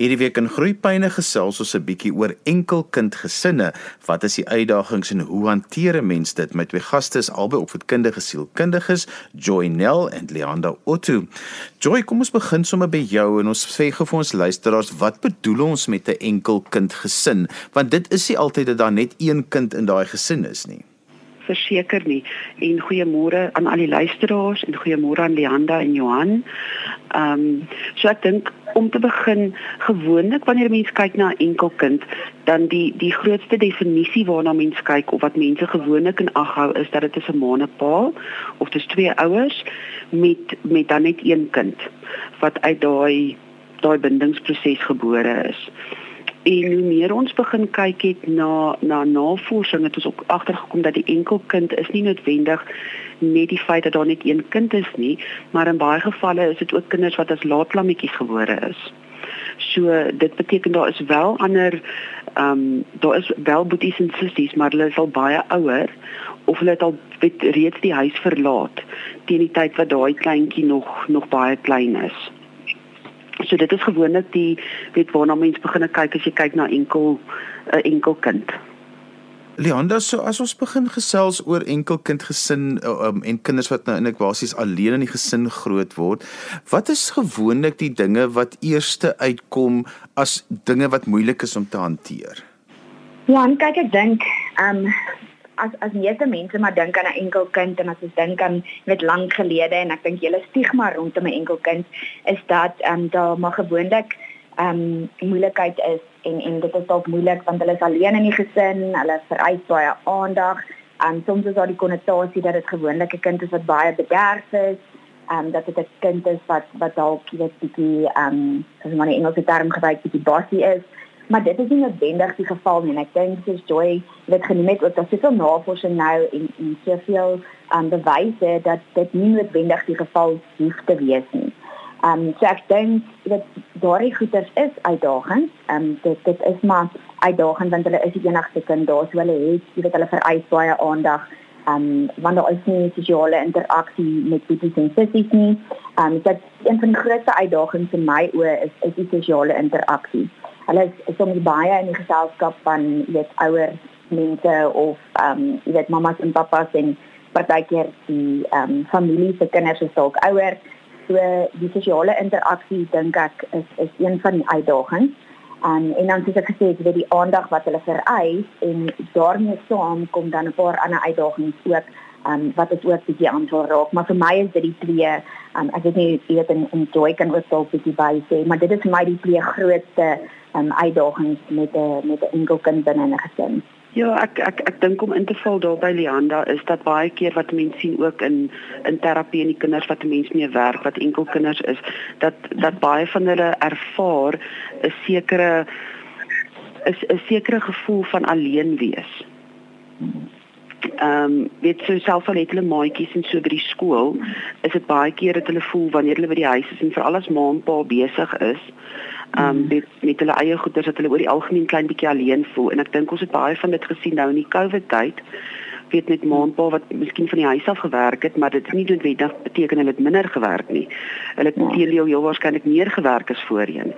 Hierdie week in Groepyne gesels ons 'n bietjie oor enkelkind gesinne. Wat is die uitdagings en hoe hanteer 'n mens dit? My twee gaste is albei opvoedkundige sielkundiges, Joy Nel en Leanda Otto. Joy, kom ons begin sommer by jou en ons sê gou vir ons luisteraars, wat bedoel ons met 'n enkelkind gesin? Want dit is nie altyd dat daar net een kind in daai gesin is nie verseker nie. En goeiemôre aan al die luisteraars en goeiemôre aan Leanda en Johan. Ehm um, so ek dink om te begin gewoonlik wanneer 'n mens kyk na 'n enkel kind, dan die die grootste definisie waarna mens kyk of wat mense gewoonlik in ag hou is dat dit 'n ma en 'n pa of dis twee ouers met met dan net een kind wat uit daai daai bindingsproses gebore is. En hoe meer ons begin kyk het na na navorsing het ons ook agtergekom dat die enkel kind is nie noodwendig net die feit dat daar net een kind is nie, maar in baie gevalle is dit ook kinders wat as laatlammetjies gebore is. So dit beteken daar is wel ander ehm um, daar is wel boeties en sissies, maar hulle is al baie ouer of hulle het al reeds die huis verlaat teen die tyd wat daai kleintjie nog nog baie klein is. So dit is gewoonlik die weet waarna mense begin kyk as jy kyk na enkel 'n uh, enkel kind. Leanda, so as ons begin gesels oor enkelkind gesin um, en kinders wat nou in ek basies alleen in die gesin groot word, wat is gewoonlik die dinge wat eerste uitkom as dinge wat moeilik is om te hanteer? Ja, en kyk ek dink, ehm um, as as meeste mense maar dink aan 'n enkelkind en as jy dink aan met lank gelede en ek dink julle stigma rondom 'n enkelkind is dat ehm um, daar maar gewoonlik ehm um, moeilikheid is en en dit is dalk moeilik want hulle is alleen in die gesin, hulle vereis baie aandag. En um, soms is daar die konnotasie dat dit gewoonlik 'n kind is wat baie bederf is, ehm um, dat dit 'n kind is wat wat dalk weet bietjie ehm um, as maar 'n Engelse term gebruik bietjie bossy is. Maar dit is nie noodwendig die geval nie en ek dink dis Joy het genoem het ook dat soveel navorsing nou en en soveel um, bewyse dat dit nie noodwendig die geval hoef te wees nie. Ehm um, so ek dink dat daardie goeters is uitdagend. Ehm um, dit dit is maar uitdagend want hulle is die enigste kind daar so hulle het jy weet hulle vereis baie aandag. Ehm um, want daar is nie sosiale interaksie met die sensities nie. Ehm um, so een van die grootste uitdagings in my oë is is die sosiale interaksie. Hulle is, soms baie in die geselskap van weet ouer mense of ehm um, weet mamas en pappas en partykeer die ehm um, familie se kinders is dalk ouer So die sosiale interaksie dink ek is is een van die uitdagings. Um, en dan soos ek gesê het, weet die aandag wat hulle vereis en daarmee saam kom dan 'n paar ander uitdagings ook um, wat dit ook bietjie aanval raak. Maar vir my is dit die twee um, ek weet nie weet in in joy kan ook dalk bietjie by sê, maar dit is vir my die twee grootste um, uitdagings met 'n met 'n enkel kind binne 'n gesin. Ja, ek ek ek dink om in te val daar by Leanda is dat baie keer wat mense sien ook in in terapie en die kinders wat mense mee werk wat enkel kinders is, dat dat baie van hulle ervaar 'n sekere is 'n sekere gevoel van alleen wees. Ehm um, weet so selfs al het hulle maatjies en so by die skool, is dit baie keer dat hulle voel wanneer hulle by die huis is en veral as ma en pa besig is, um met met hulle eie goeders dat hulle oor die algemeen klein bietjie alleen voel. En ek dink ons het baie van dit gesien nou in die COVID tyd weet met maandpa wat miskien van die huis af gewerk het maar dit is nie noodwendig beteken hulle het minder gewerk nie. Hulle het ja. teelio heel waarskynlik meer gewerk as voorheen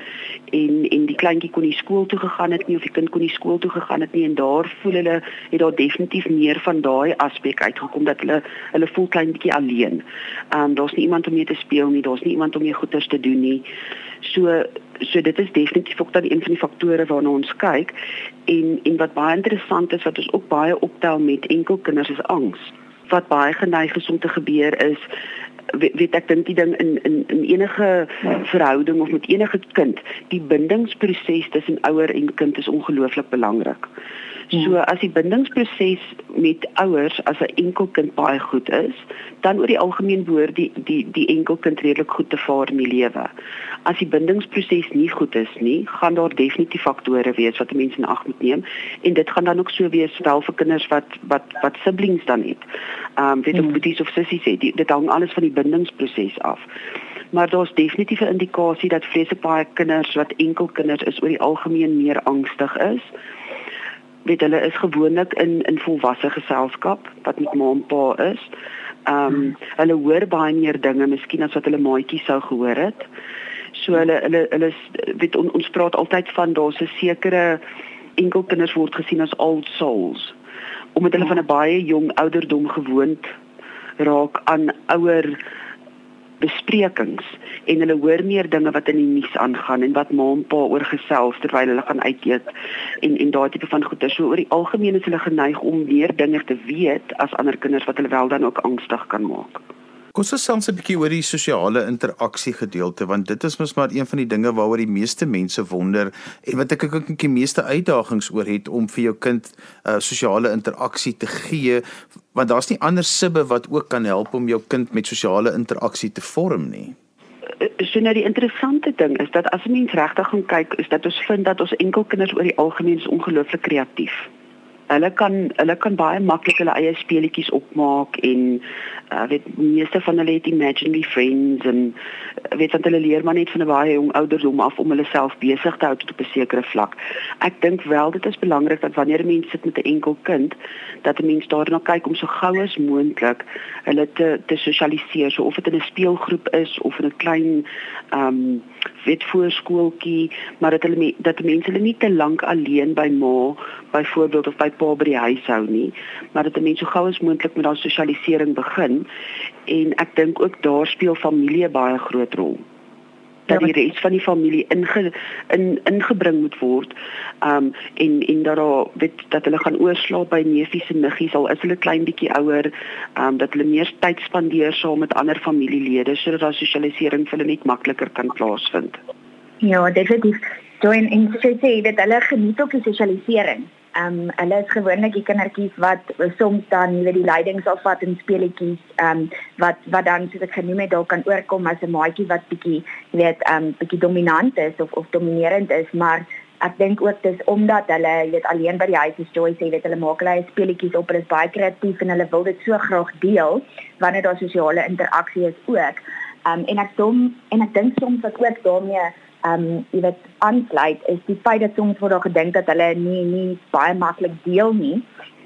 en en die kleintjie kon nie skool toe gegaan het nie of die kind kon nie skool toe gegaan het nie en daar voel hulle het daar definitief meer van daai aspek uitgekom dat hulle hulle voel klein bietjie alleen um daar's nie iemand om mee te speel nie daar's nie iemand om mee goeders te doen nie So so dit is definitief ook dan een van die faktore waarna ons kyk en en wat baie interessant is wat ons ook baie optel met enkel kinders is angs. Wat baie geneig is om te gebeur is weet, ek dink die ding in in in enige verhouding of met enige kind, die bindingsproses tussen ouer en kind is ongelooflik belangrik. So as die bindingsproses met ouers as 'n enkelkind baie goed is, dan oor die algemeen behoort die die die enkelkind redelik goed te vaar in die lewe. As die bindingsproses nie goed is nie, gaan daar definitief faktore wees wat mense in ag moet neem en dit gaan dan ook so wees wel vir kinders wat wat wat siblings dan het. Ehm um, weet of boeties of sissies het, dit hang alles van die bindingsproses af. Maar daar's definitief 'n indikasie dat vreeslik baie kinders wat enkelkinders is oor die algemeen meer angstig is weet hulle is gewoonlik in in volwasse geselskap wat met ma en pa is. Ehm um, hulle hoor baie meer dinge miskien as wat hulle maatjies sou gehoor het. So hulle hulle hulle weet on, ons praat altyd van daar's 'n sekere enkelkinders word gesien as old souls omdat hulle van 'n baie jong ouderdom gewoond raak aan ouer besprekings en hulle hoor meer dinge wat in die nuus aangaan en wat ma en pa oor gesels terwyl hulle gaan uit eet en en daai tipe van goeie so oor die algemeen is hulle geneig om meer dinge te weet as ander kinders wat hulle wel dan ook angstig kan maak. Kom ons sels 'n bietjie oor die sosiale interaksie gedeelte want dit is mos maar een van die dinge waaroor die meeste mense wonder en wat ek ook die meeste uitdagings oor het om vir jou kind uh, sosiale interaksie te gee want daar's nie ander sibbe wat ook kan help om jou kind met sosiale interaksie te vorm nie. Eh, so nou die interessante ding is dat as 'n mens regtig gaan kyk is dat ons vind dat ons enkelkinders oor die algemeen is ongelooflik kreatief. Hulle kan hulle kan baie maklik hulle eie speletjies opmaak en uh, weet meeste van hulle het imaginary friends en uh, weet want hulle leer maar net van 'n baie jong ouderdom af om hulle self besig te hou tot op 'n sekere vlak. Ek dink wel dit is belangrik dat wanneer 'n mens sit met 'n enkel kind, dat 'n mens daarna kyk om so gou as moontlik hulle te te sosialiseer, so of dit in 'n speelgroep is of in 'n klein ehm um, weet voorskooltjie, maar dat hulle dat mense hulle nie te lank alleen by ma byvoorbeeld of by pa by die huis hou nie, maar dat 'n mens so gou as moontlik met daardie sosialisering begin en ek dink ook daar speel familie baie groot rol dat ja, die res van die familie inge, in ingebring moet word. Um en en dat daar weet dat hulle gaan oorslaap by neefies en niggies al is hulle klein bietjie ouer, um dat hulle meer tyd spandeer saam met ander familielede sodat daar sosialisering vir hulle net makliker kan plaasvind. Ja, definitief. So in in sê dat hulle geniet ook die sosialisering. Ehm um, hulle is gewoonlik die kindertjies wat soms dan jy weet die leiding sal vat in speletjies ehm um, wat wat dan soos ek genoem het dalk kan oorkom as 'n maatjie wat bietjie jy weet ehm um, bietjie dominant is of of dominerend is. Maar ek dink ook dis omdat hulle jy weet alleen by die huis is Joy sê weet hulle maak hulle speletjies op. Hulle is baie kreatief en hulle wil dit so graag deel wanneer daar sosiale interaksie is ook. Ehm um, en ek dom en ek dink soms dat ook daarmee ehm um, jy weet aansluit is die feit dat soms word daar gedink dat hulle nie nie baie maklik deel nie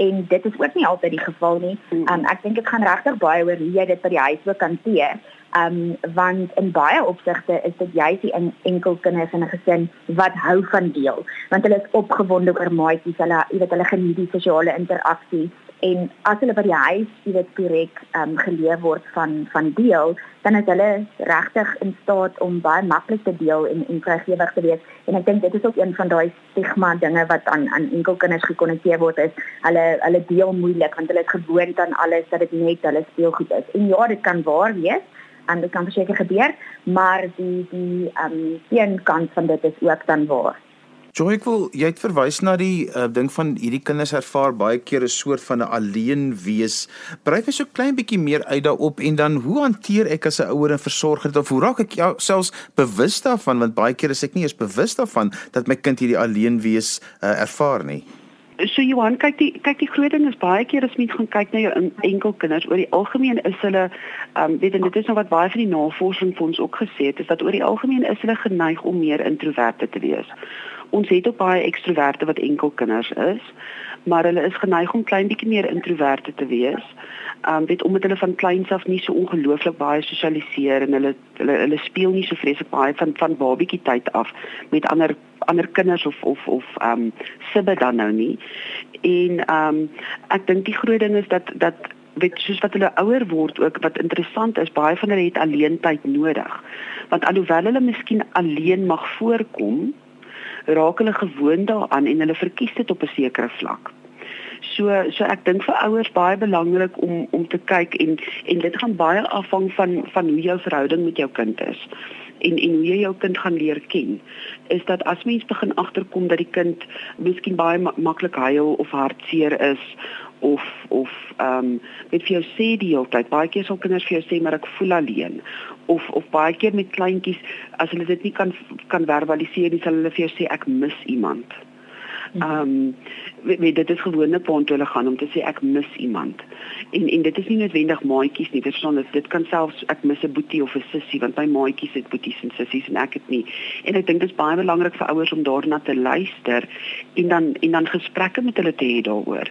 en dit is ook nie altyd die geval nie. Ehm um, ek dink dit gaan regtig baie oor hoe jy dit by die huis wil hanteer. Ehm um, want in baie opsigte is dit juist die enkel kinders in 'n gesin wat hou van deel want hulle is opgewonde oor maatjies, hulle jy weet hulle geniet die sosiale interaksie en as hulle by die huis jy weet korrek um, geleef word van van deel dan is hulle regtig in staat om baie maklik te deel en en vrygewig te wees. En ek dink dit is ook een van daai stigma dinge wat aan aan enkelkinders gekonnekteer word is hulle hulle deel moeilik want hulle is gewoond aan alles dat dit net hulle speelgoed is. En ja dit kan waar wees en dit kan verseker gebeur maar die die ehm um, een kant van dit is ook dan waar Joy, ek wil jy het verwys na die uh, ding van hierdie kinders ervaar baie keer 'n soort van 'n alleen wees. Brei vir so klein bietjie meer uit daarop en dan hoe hanteer ek as 'n ouer en versorger dit of hoe raak ek selfs bewus daarvan want baie keer is ek nie eens bewus daarvan dat my kind hierdie alleen wees uh, ervaar nie. So Johan, kyk die kyk die groot ding is baie keer as mens gaan kyk na jou enkel kinders oor die algemeen is hulle ehm um, weet en dit is nou wat baie van die navorsing vir ons ook gesê het is dat oor die algemeen is hulle geneig om meer introverte te wees ons het ook baie ekstroverte wat enkel kinders is, maar hulle is geneig om klein bietjie meer introverte te wees. Um weet omdat hulle van kleins af nie so ongelooflik baie sosialiseer en hulle hulle hulle speel nie so vreeslik baie van van babietjie tyd af met ander ander kinders of of of um sibbe dan nou nie. En um ek dink die groot ding is dat dat weet soos wat hulle ouer word ook wat interessant is baie van hulle het alleen tyd nodig. Want alhoewel hulle miskien alleen mag voorkom, raak hulle gewoond daaraan en hulle verkies dit op 'n sekere vlak. So so ek dink vir ouers baie belangrik om om te kyk en en dit gaan baie afhang van van hoe jou verhouding met jou kind is en en hoe jy jou kind gaan leer ken is dat as mens begin agterkom dat die kind miskien baie maklik huil of hartseer is of of ehm um, net vir jou sê die hele tyd baie keer sal kinders vir jou sê maar ek voel alleen of of baie keer met kleintjies as hulle dit nie kan kan verbaliseer nie sal hulle vir jou sê ek mis iemand. Ehm um, weet dit is gewone punt hulle gaan om te sê ek mis iemand. En en dit is nie noodwendig maatjies nie, verstaan dit dit kan selfs ek mis 'n boetie of 'n sussie want my maatjies het boeties en sissies en ek het nie. En ek dink dit is baie belangrik vir ouers om daarna te luister en dan en dan gesprekke met hulle te hê daaroor.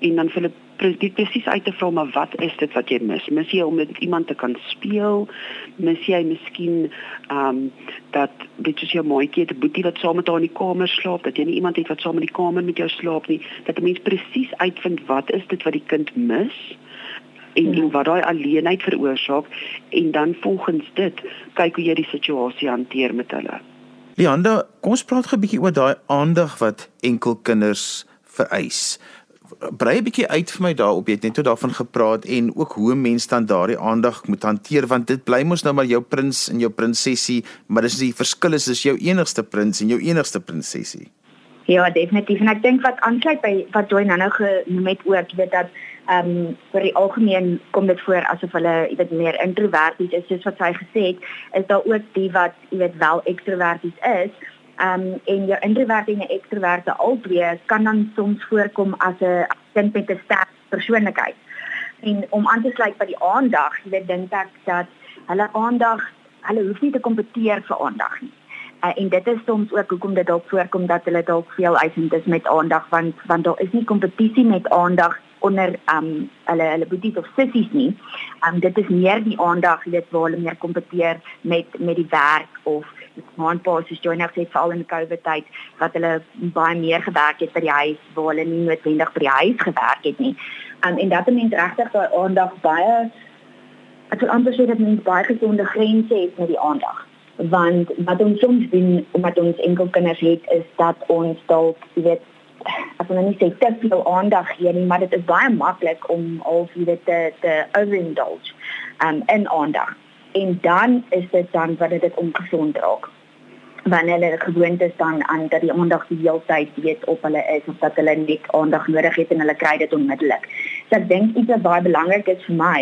En dan vir hulle presies uit te vra maar wat is dit wat jy mis? Mis jy om met iemand te kan speel? Mis jy miskien ehm um, dat dit is jou maatjie het 'n boetie wat saam met haar in die kamer slaap, dat jy nie iemand het wat saam in die kamer met jou slaap nie, dat 'n mens presies uitvind wat is dit wat die kind mis? en ja. en wat daai alleenheid veroorsaak en dan volgens dit kyk hoe jy die situasie hanteer met hulle. Lianda, kom ons praat 'n bietjie oor daai aandag wat enkel kinders vereis brei 'n bietjie uit vir my daarop. Jy het net toe daarvan gepraat en ook hoe mense dan daardie aandag moet hanteer want dit bly mos nou maar jou prins en jou prinsessie, maar dis die verskil is dis jou enigste prins en jou enigste prinsessie. Ja, definitief. En ek dink wat aansluit by wat jy nou genoem het ook, weet dat ehm um, vir die algemeen kom dit voor asof hulle weet meer introverties is, soos wat sy gesê het, is daar ook die wat jy weet wel ekstroverties is Ehm um, en jou introvert en ekstroverte albei kan dan soms voorkom as 'n kind met 'n sterk persoonlikheid. En om aan te sluit by die aandag, jy dink ek dat hulle aandag, hulle hoef nie te kompeteer vir aandag nie. Uh, en dit is soms ook hoekom dit dalk voorkom dat hulle dalk veel eisend is met aandag want want daar is nie kompetisie met aandag onder um hulle hulle boeties of sissies nie. Um dit is meer die aandag wat waar hulle meer kompeteer met met die werk of maandpaas soos jy nou sê veral in COVID tyd wat hulle baie meer gewerk het by die huis waar hulle nie noodwendig by die huis gewerk het nie. Um en dat mense regtig daai aandag baie ek wil amper sê dat mense baie gesonde grense het met die aandag want wat ons soms doen omdat ons enkel kinders het is dat ons dalk jy weet as ons net sê te veel aandag gee nie, maar dit is baie maklik om al vir dit te te overindulge um, in aandag. En dan is dit dan wat dit ongesond raak. Wanneer hulle gewoond is dan aan dat die aandag die hele tyd weet op hulle is of dat hulle net aandag nodig het en hulle kry dit onmiddellik. So ek dink iets wat baie belangrik is vir my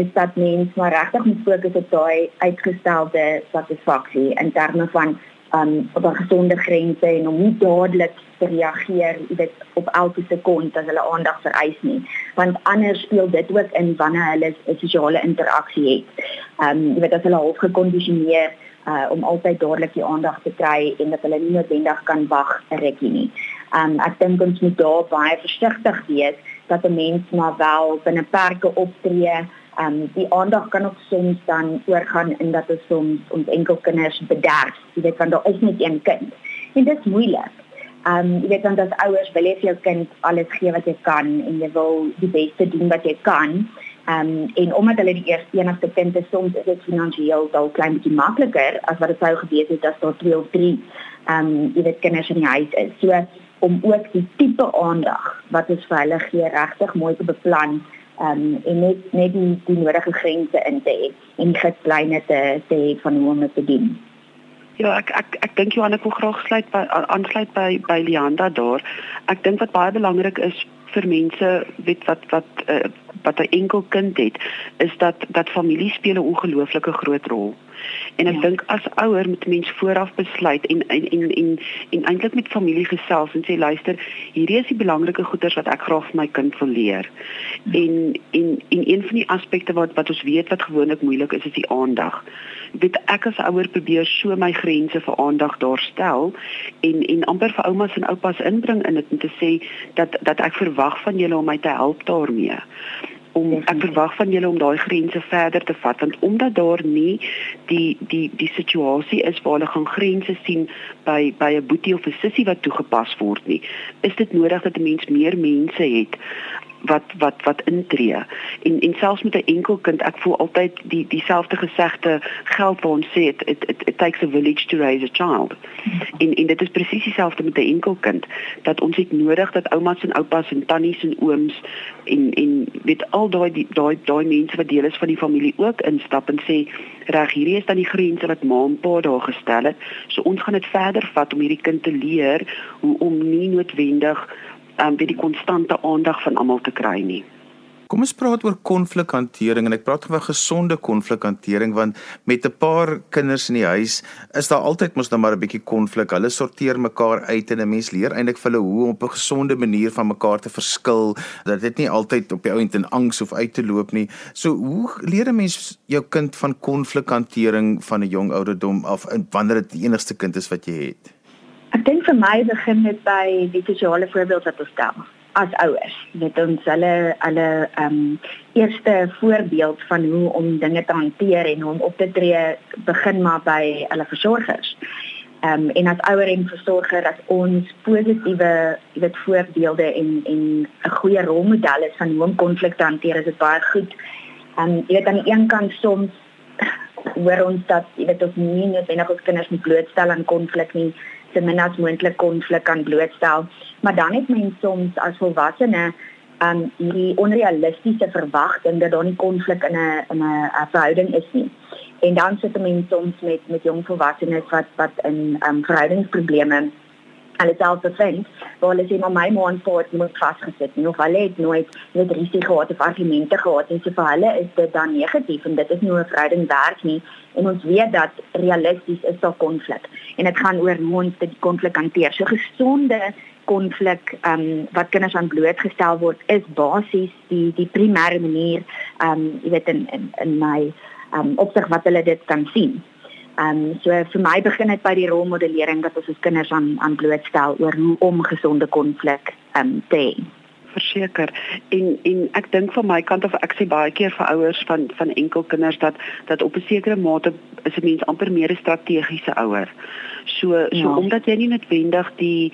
is dat mens maar regtig moet fokus op daai uitgestelde satisfaksie in terme van um, op 'n gesonde grense en om nie dadelik te reageer dit op elke sekonde as hulle aandag vereis nie want anders speel dit ook in wanneer hulle 'n sosiale interaksie het. Ehm um, jy weet as hulle half gekondisioneer uh om altyd dadelik die aandag te kry en dat hulle nie noodwendig kan wag 'n rukkie nie. Ehm um, ek dink ons moet daar baie versigtig wees dat 'n mens maar wel binne perke optree um, die aandag kan ook soms dan oorgaan in dat ons soms ons enkelkinders bederf. Jy weet want daar is net een kind. En dit is moeilik. Um jy weet dan as ouers wil jy vir jou kind alles gee wat jy kan en jy wil die beste doen wat jy kan. Um en omdat hulle die eerste enigste kind is, soms is dit finansiëel dalk klein bietjie makliker as wat dit sou gewees het as daar 2 of 3 um jy weet kinders in die huis is. So om ook die tipe aandag wat ons vir hulle gee regtig mooi te beplan um, en net net die, die nodige grense in te hê en die riglyne te te hê van hoe om dit te doen. Ja, ek ek ek dink Johan ek wil graag sluit by aansluit by by Lianda daar. Ek dink wat baie belangrik is vir mense weet wat wat uh, wat 'n enkel kind het, is dat dat familie speel 'n ongelooflike groot rol. En ek ja. dink as ouer moet mens vooraf besluit en en en en, en eintlik met familie gesels en sê luister, hierdie is die belangrike goeders wat ek graag vir my kind wil leer. Ja. En en en een van die aspekte wat wat ons weet wat gewoonlik moeilik is, is die aandag. Weet ek as ouer probeer so my grense vir aandag daarstel en en amper vir oumas en oupas inbring in dit om te sê dat dat ek verwag van julle om my te help daarmee om ek verwag van julle om daai grense verder te vat want omdat daar nie die die die situasie is waar hulle gaan grense sien by by 'n boetie of 'n sussie wat toegepas word nie is dit nodig dat 'n mens meer mense het wat wat wat intree. En en selfs met 'n enkel kind ek voel altyd die dieselfde gesegde geld waar ons sê it, it, it, it takes a village to raise a child. En en dit is presies dieselfde met 'n enkel kind dat ons het nodig dat oumas en oupas en tannies en ooms en en weet al daai daai daai mense wat deel is van die familie ook instap en sê reg hierdie is dan die grense wat ma en pa daar gestel het. So ons gaan dit verder vat om hierdie kind te leer hoe om nie noodwendig um, by die konstante aandag van almal te kry nie. Kom ons praat oor konflikhantering en ek praat oor gesonde konflikhantering want met 'n paar kinders in die huis is daar altyd mos nou maar 'n bietjie konflik. Hulle sorteer mekaar uit en 'n mens leer eintlik vir hulle hoe om op 'n gesonde manier van mekaar te verskil dat dit nie altyd op die ou end in angs of uit te loop nie. So hoe leer 'n mens jou kind van konflikhantering van 'n jong ouderdom af wanneer dit die enigste kind is wat jy het? Ek dink vir my begin dit by die sosiale voorbeeld wat ons stel. as ouers. Dit ons hulle hulle ehm um, eerste voorbeeld van hoe om dinge te hanteer en hoe om op te tree begin maar by hulle versorgers. Ehm um, en as ouer en versorger as ons positiewe weet voorbeelde en en 'n goeie rolmodel is van hoe om konflikte hanteer, is dit baie goed. Ehm um, jy weet aan die een kant soms hoor ons dat jy weet ons nie noodwendig ons kinders moet blootstel aan konflik nie ten minste as moontlik konflik kan blootstel. Maar dan het mense soms as volwassenes aan um, hierdie onrealistiese verwagting dat daar nie konflik in 'n in 'n verhouding is nie. En dan sit mense soms met met jong volwassenes wat wat in um, verhoudingsprobleme hulle self bevind, waar hulle sê maar my man voort moet vasgesit nie of hulle het nooit net risiko gehad of argumente gehad en so vir hulle is dit dan negatief en dit is nie 'n verhouding werk nie en ons weet dat realisties is daar konflik en dit gaan oor hoe ons dit konflik hanteer. So gesonde konflik ehm um, wat kinders aan blootgestel word is basies die die primêre manier ehm um, jy weet in in, in my ehm um, opsig wat hulle dit kan sien. Ehm um, so vir my begin dit by die rolmodellering dat ons ons kinders aan aan blootstel oor hoe om gesonde konflik ehm um, te hê verseker en en ek dink van my kant af ek sê baie keer vir ouers van van enkel kinders dat dat op 'n sekere mate is 'n mens amper meer 'n strategiese ouer. So so ja. omdat jy nie noodwendig die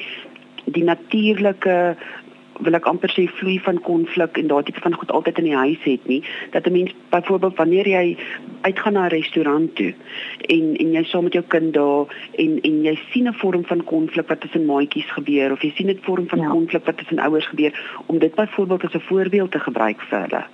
die natuurlike wil ek amper sê vloei van konflik en daardie tipe van goed altyd in die huis het nie dat 'n mens byvoorbeeld wanneer jy uitgaan na 'n restaurant toe en en jy saam met jou kind daar en en jy sien 'n vorm van konflik wat tussen maatjies gebeur of jy sien 'n vorm van ja. konflik wat tussen ouers gebeur om dit byvoorbeeld as 'n voorbeeld te gebruik vir hulle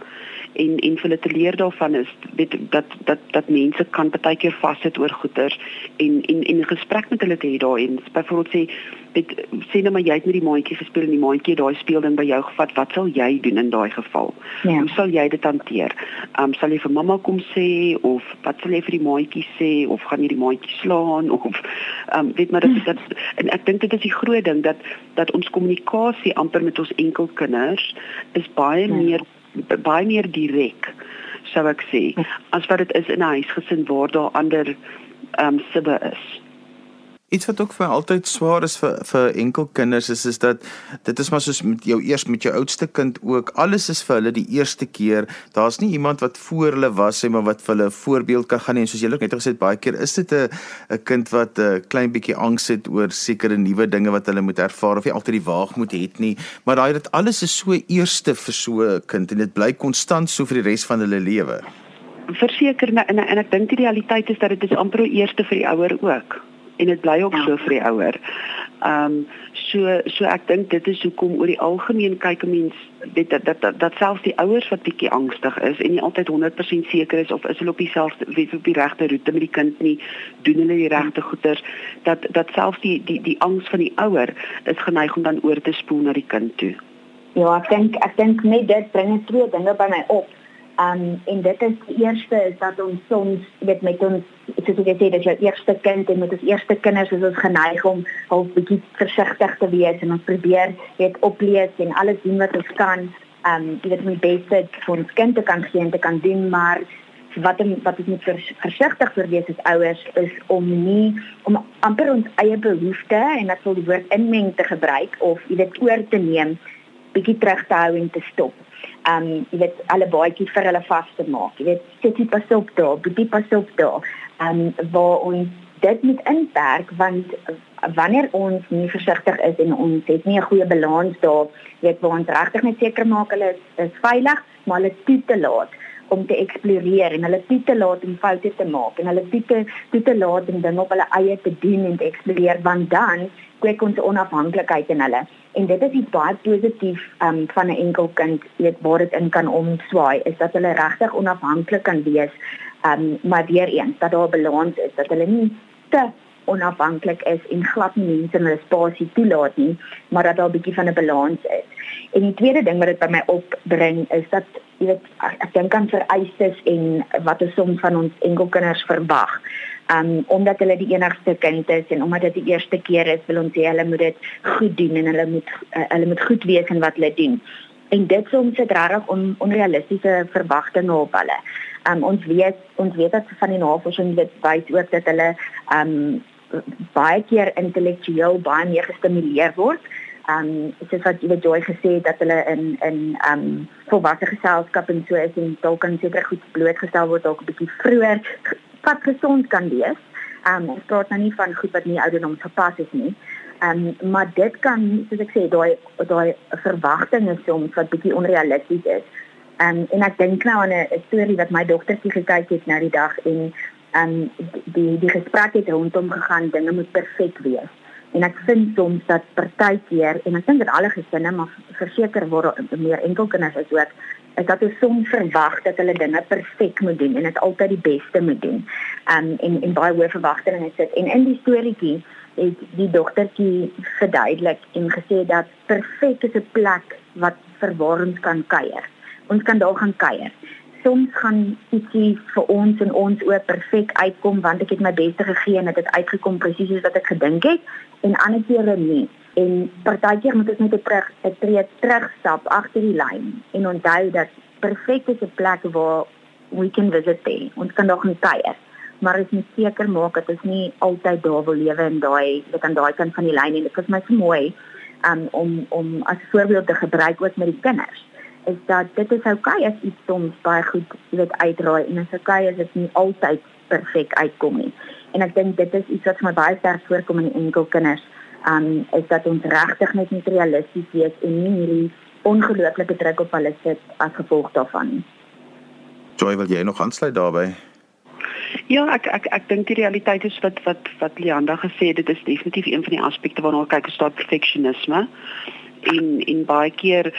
en en vir hulle te leer daarvan is weet dat dat dat mense kan baie keer vassit oor goeders en en en 'n gesprek met hulle te hê daarin byvoorbeeld sê weet sê nou maar jy het met die maatjie gespeel en die maatjie daai speelding by jou gevat wat sal jy doen in daai geval ja. hoe sal jy dit hanteer um, sal jy vir mamma kom sê of wat sal jy vir die maatjie sê of gaan jy die maatjie slaan of um, weet maar dit dat en ek dink dit is die groot ding dat dat ons kommunikasie amper met ons enkelkinders is baie ja. meer baie meer direk sou ek sê as wat dit is in 'n huisgesin waar daar ander ehm um, sibbe is. Iets wat ook vir my altyd swaar is vir vir enkel kinders is is dat dit is maar soos met jou eers met jou oudste kind ook alles is vir hulle die eerste keer. Daar's nie iemand wat voor hulle was sê maar wat vir hulle 'n voorbeeld kan gaan nie en soos julle net gesê het baie keer is dit 'n 'n kind wat 'n klein bietjie angs het oor sekere nuwe dinge wat hulle moet ervaar of jy altyd die waag moet hê nie. Maar daai dit alles is so eerste vir so 'n kind en dit bly konstant so vir die res van hulle lewe. Verseker en en ek dink die realiteit is dat dit is amper eerste vir die ouer ook en dit bly ook ja. so vir die ouer. Ehm um, so so ek dink dit is hoekom oor die algemeen kyk 'n mens weet dat dat dat, dat selfs die ouers wat bietjie angstig is en nie altyd 100% seker is of is hulle op dieselfde weet op die regte roete met die kind nie, doen hulle die regte goeders dat dat selfs die die die angs van die ouer is geneig om dan oor te spoel na die kind toe. Ja, ek dink ek dink net dit bring twee dinge by my op. Um en dit is die eerste is dat ons soms weet met ons soos ek sê dat jou eerste kind en met ons eerste kinders is ons geneig om half bietjie versigtig te wees en ons probeer weet oplees en alles doen wat ons kan. Um jy weet my beste vir ons kind te kan gee en te kan doen maar wat en, wat ons moet vers, versigtig vir wees as ouers is om nie om amper ons eie behoeftes en dat sou die woord inmeng te gebruik of jy weet oor te neem bietjie terug te hou en te stop um jy weet alle baadjies vir hulle vas te maak. Jy weet sit jy pas op daar, bietjie pas op daar. Um waar ons dit moet inperk want wanneer ons nie versigtig is en ons het nie 'n goeie balans daar, weet waar ons regtig net seker maak hulle is, is veilig, maar hulle toe te laat om te eksploreer en hulle toe te laat om foute te maak en hulle toe te toe te laat om dinge op hulle eie te doen en te eksploreer want dan kweek ons onafhanklikheid in hulle. En dit is iets baie positief um, van 'n enkel kind weet waar dit in kan omswaai is dat hulle regtig onafhanklik kan wees um, maar weer eens dat daar 'n balans is dat hulle nie te onafhanklik is en glad nie mense in hulle spasie toelaat nie maar dat daar 'n bietjie van 'n balans is. En die tweede ding wat dit by my opbring is dat jy weet ek, dink aan vereistes en wat ons soms van ons enkelkinders verwag. Um omdat hulle die enigste kind is en omdat dit die eerste keer is wil ons sê hulle moet dit goed doen en hulle moet uh, hulle moet goed wees in wat hulle doen. En dit soms het regtig on, onrealistiese verwagtinge op hulle. Um ons weet ons weet dat van die navorsing dit wys ook dat hulle um baie keer intellektueel baie meer gestimuleer word um, soos wat jy Joy gesê het dat hulle in in um, volwasse geselskap en so is en dalk kan seker goed blootgestel word dalk 'n bietjie vroeër wat gesond kan wees. Um, ons praat nou nie van goed wat nie ouderdom gepas is nie. Ehm um, maar dit kan soos ek sê daai daai verwagtinge soms wat bietjie onrealisties is. Um, en ek dink nou aan 'n storie wat my dogtertjie gekyk het nou die dag en um, die die gesprek het rondom gegaan dinge moet perfek wees en ek vind soms dat partykeer en ek dink dat alle gesinne maar verseker word meer enkelkinders is ook is dat ons soms verwag dat hulle dinge perfek moet doen en dit altyd die beste moet doen. Um en en baie hoë verwagtinge sit en in die storieetjie het die dogtertjie verduidelik en gesê dat perfek is 'n plek wat verwarrend kan kuier. Ons kan daar gaan kuier soms gaan ietsie vir ons en ons ook perfek uitkom want ek het my beste gegee en dit het uitgekom presies soos wat ek gedink het en ander kere nie. En partykeer moet ons net 'n terug 'n tree terugstap agter die lyn en onthou dat perfek is 'n plek waar we can visit there. Ons kan nog nie kuier maar ek moet seker maak dat ons nie altyd daar wil lewe in daai dit aan daai kant van die lyn en dit is my so mooi um, om om as voorbeeld te gebruik ook met die kinders is dat dit is oukei okay as iets soms baie goed weet uitraai en is oukei okay as dit nie altyd perfek uitkom nie. En ek dink dit is iets wat my baie sterk voorkom in enkel kinders. Um is dat ons regtig net nie realisties wees en nie hierdie ongelooflike druk op hulle sit as gevolg daarvan nie. Joy, wil jy nog aansluit daarbey? Ja, ek ek ek dink die realiteit is wat wat wat Leanda gesê het, dit is definitief een van die aspekte waarna ons kyk, is daai perfeksionisme en en baie keer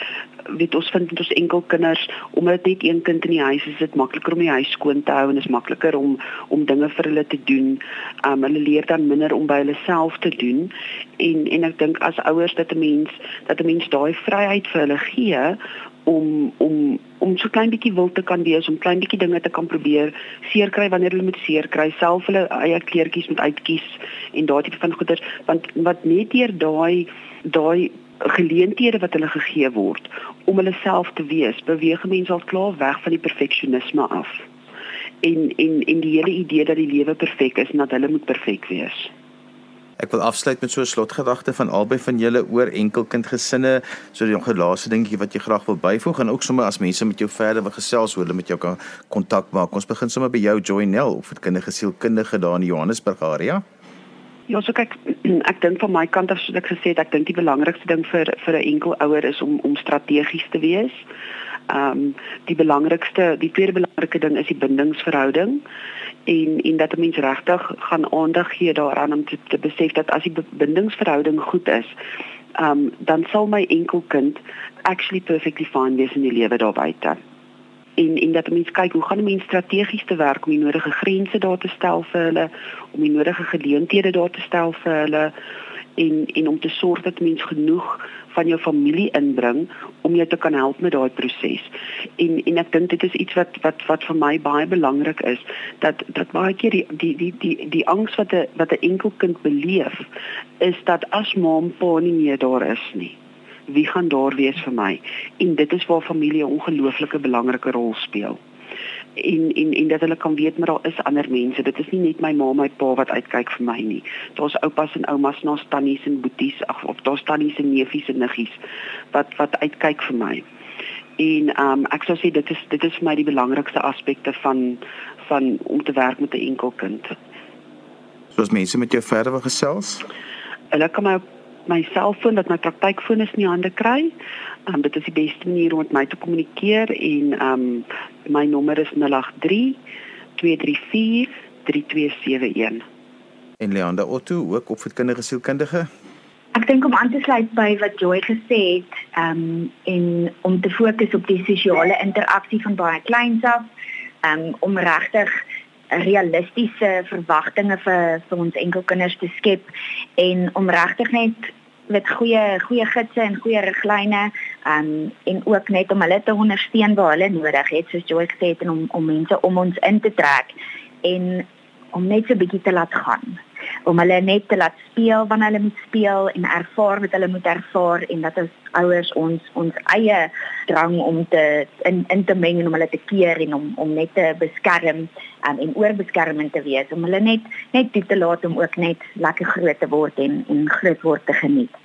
weet ons vind ons enkel kinders omdat net een kind in die huis is dit makliker om die huis skoon te hou en is makliker om om dinge vir hulle te doen. Um hulle leer dan minder om by hulle self te doen en en ek dink as ouers dat 'n mens dat 'n mens daai vryheid vir hulle gee om om om so klein bietjie wil te kan wees om klein bietjie dinge te kan probeer seer kry wanneer hulle moet seer kry self hulle eie kleertjies moet uitkies en daai tipe van goeders want wat net deur daai daai geleenthede wat hulle gegee word om hulle self te wees, beweeg mense al klaar weg van die perfeksionisme af. En en en die hele idee dat die lewe perfek is en dat hulle moet perfek wees. Ek wil afsluit met so 'n slotgedagte van albei van julle oor enkelkindgesinne, so die laaste dingetjie wat jy graag wil byvoeg en ook sommer as mense met jou verder wil gesels oor hulle met jou kan kontak maak. Ons begin sommer by jou Joynel kindige sielkundige daar in Johannesburg area. Ja, so kyk, ek dink van my kant af soos ek gesê het, ek dink die belangrikste ding vir vir 'n enkel ouer is om om strategies te wees. Ehm um, die belangrikste, die tweede belangrike ding is die bindingsverhouding en en dat 'n mens regtig gaan aandag gee daaraan om te, te besef dat as die bindingsverhouding goed is, ehm um, dan sal my enkelkind actually perfectly fine wees in die lewe daar buite en en dat mense kyk hoe gaan mense strategies te werk om die nodige grense daar te stel vir hulle, om die nodige geleenthede daar te stel vir hulle en en om te sorg dat mense genoeg van jou familie inbring om jou te kan help met daai proses. En en ek dink dit is iets wat wat wat vir my baie belangrik is dat dat baie keer die die die die die angs wat 'n wat 'n enkel kind beleef is dat as mam pa nie meer daar is nie wie gaan daar wees vir my? En dit is waar familie 'n ongelooflike belangrike rol speel. En en en dat hulle kan weet maar daar is ander mense. Dit is nie net my ma, my pa wat uitkyk vir my nie. Daar's oupas en oumas, daar's tannies en boeties, ag of daar's tannies en neefies en niggies wat wat uitkyk vir my. En ehm um, ek sou sê dit is dit is vir my die belangrikste aspekte van van om te werk met 'n enkel kind. Soos mense met jou verder gesels? Hulle kan my my selfoon dat my praktykfoon is in die hande kry. Um, dit is die beste manier om met my te kommunikeer en um my nommer is 083 234 3271. En Leander Otto, ook opvoedkundige sielkundige. Ek dink om aan te sluit by wat Joy gesê het, um en om te fokus op die sosiale interaksie van baie kleins af, um om regtig realistiese verwagtinge vir vir ons enkelkinders te skep en om regtig net met goeie goeie gidse en goeie riglyne um, en ook net om hulle te ondersteun waar hulle nodig het soos Joy gesê het en om om mense om ons in te trek en om net so 'n bietjie te laat gaan om hulle net te laat speel wanneer hulle moet speel en ervaar wat hulle moet ervaar en dat ons ouers ons ons eie drang om te in in te meng en om hulle te keer en om om net te beskerm um, en oorbeskerming te wees om hulle net net toe te laat om ook net lekker groot te word en en groot word te geniet.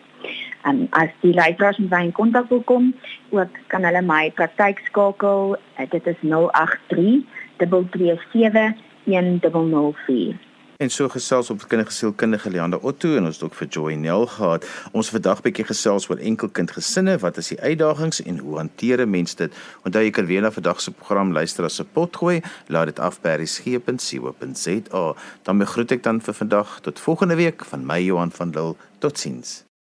Um, as die luisteraars met my in kontak wil kom, ook kan hulle my praktyk skakel. Uh, dit is 083 227 1004. En so gesels op kindergesielkundige Leander Otto en ons het ook vir Joy Nel gehad. Ons vandag bietjie gesels oor enkelkind gesinne, wat is die uitdagings en hoe hanteer mense dit? Onthou jy kan weer na vandag se program luister as 'n potgooi. Laat dit af by resgep.co.za. Dan groet ek dan vir vandag tot volgende week van my Johan van Lille. Totsiens.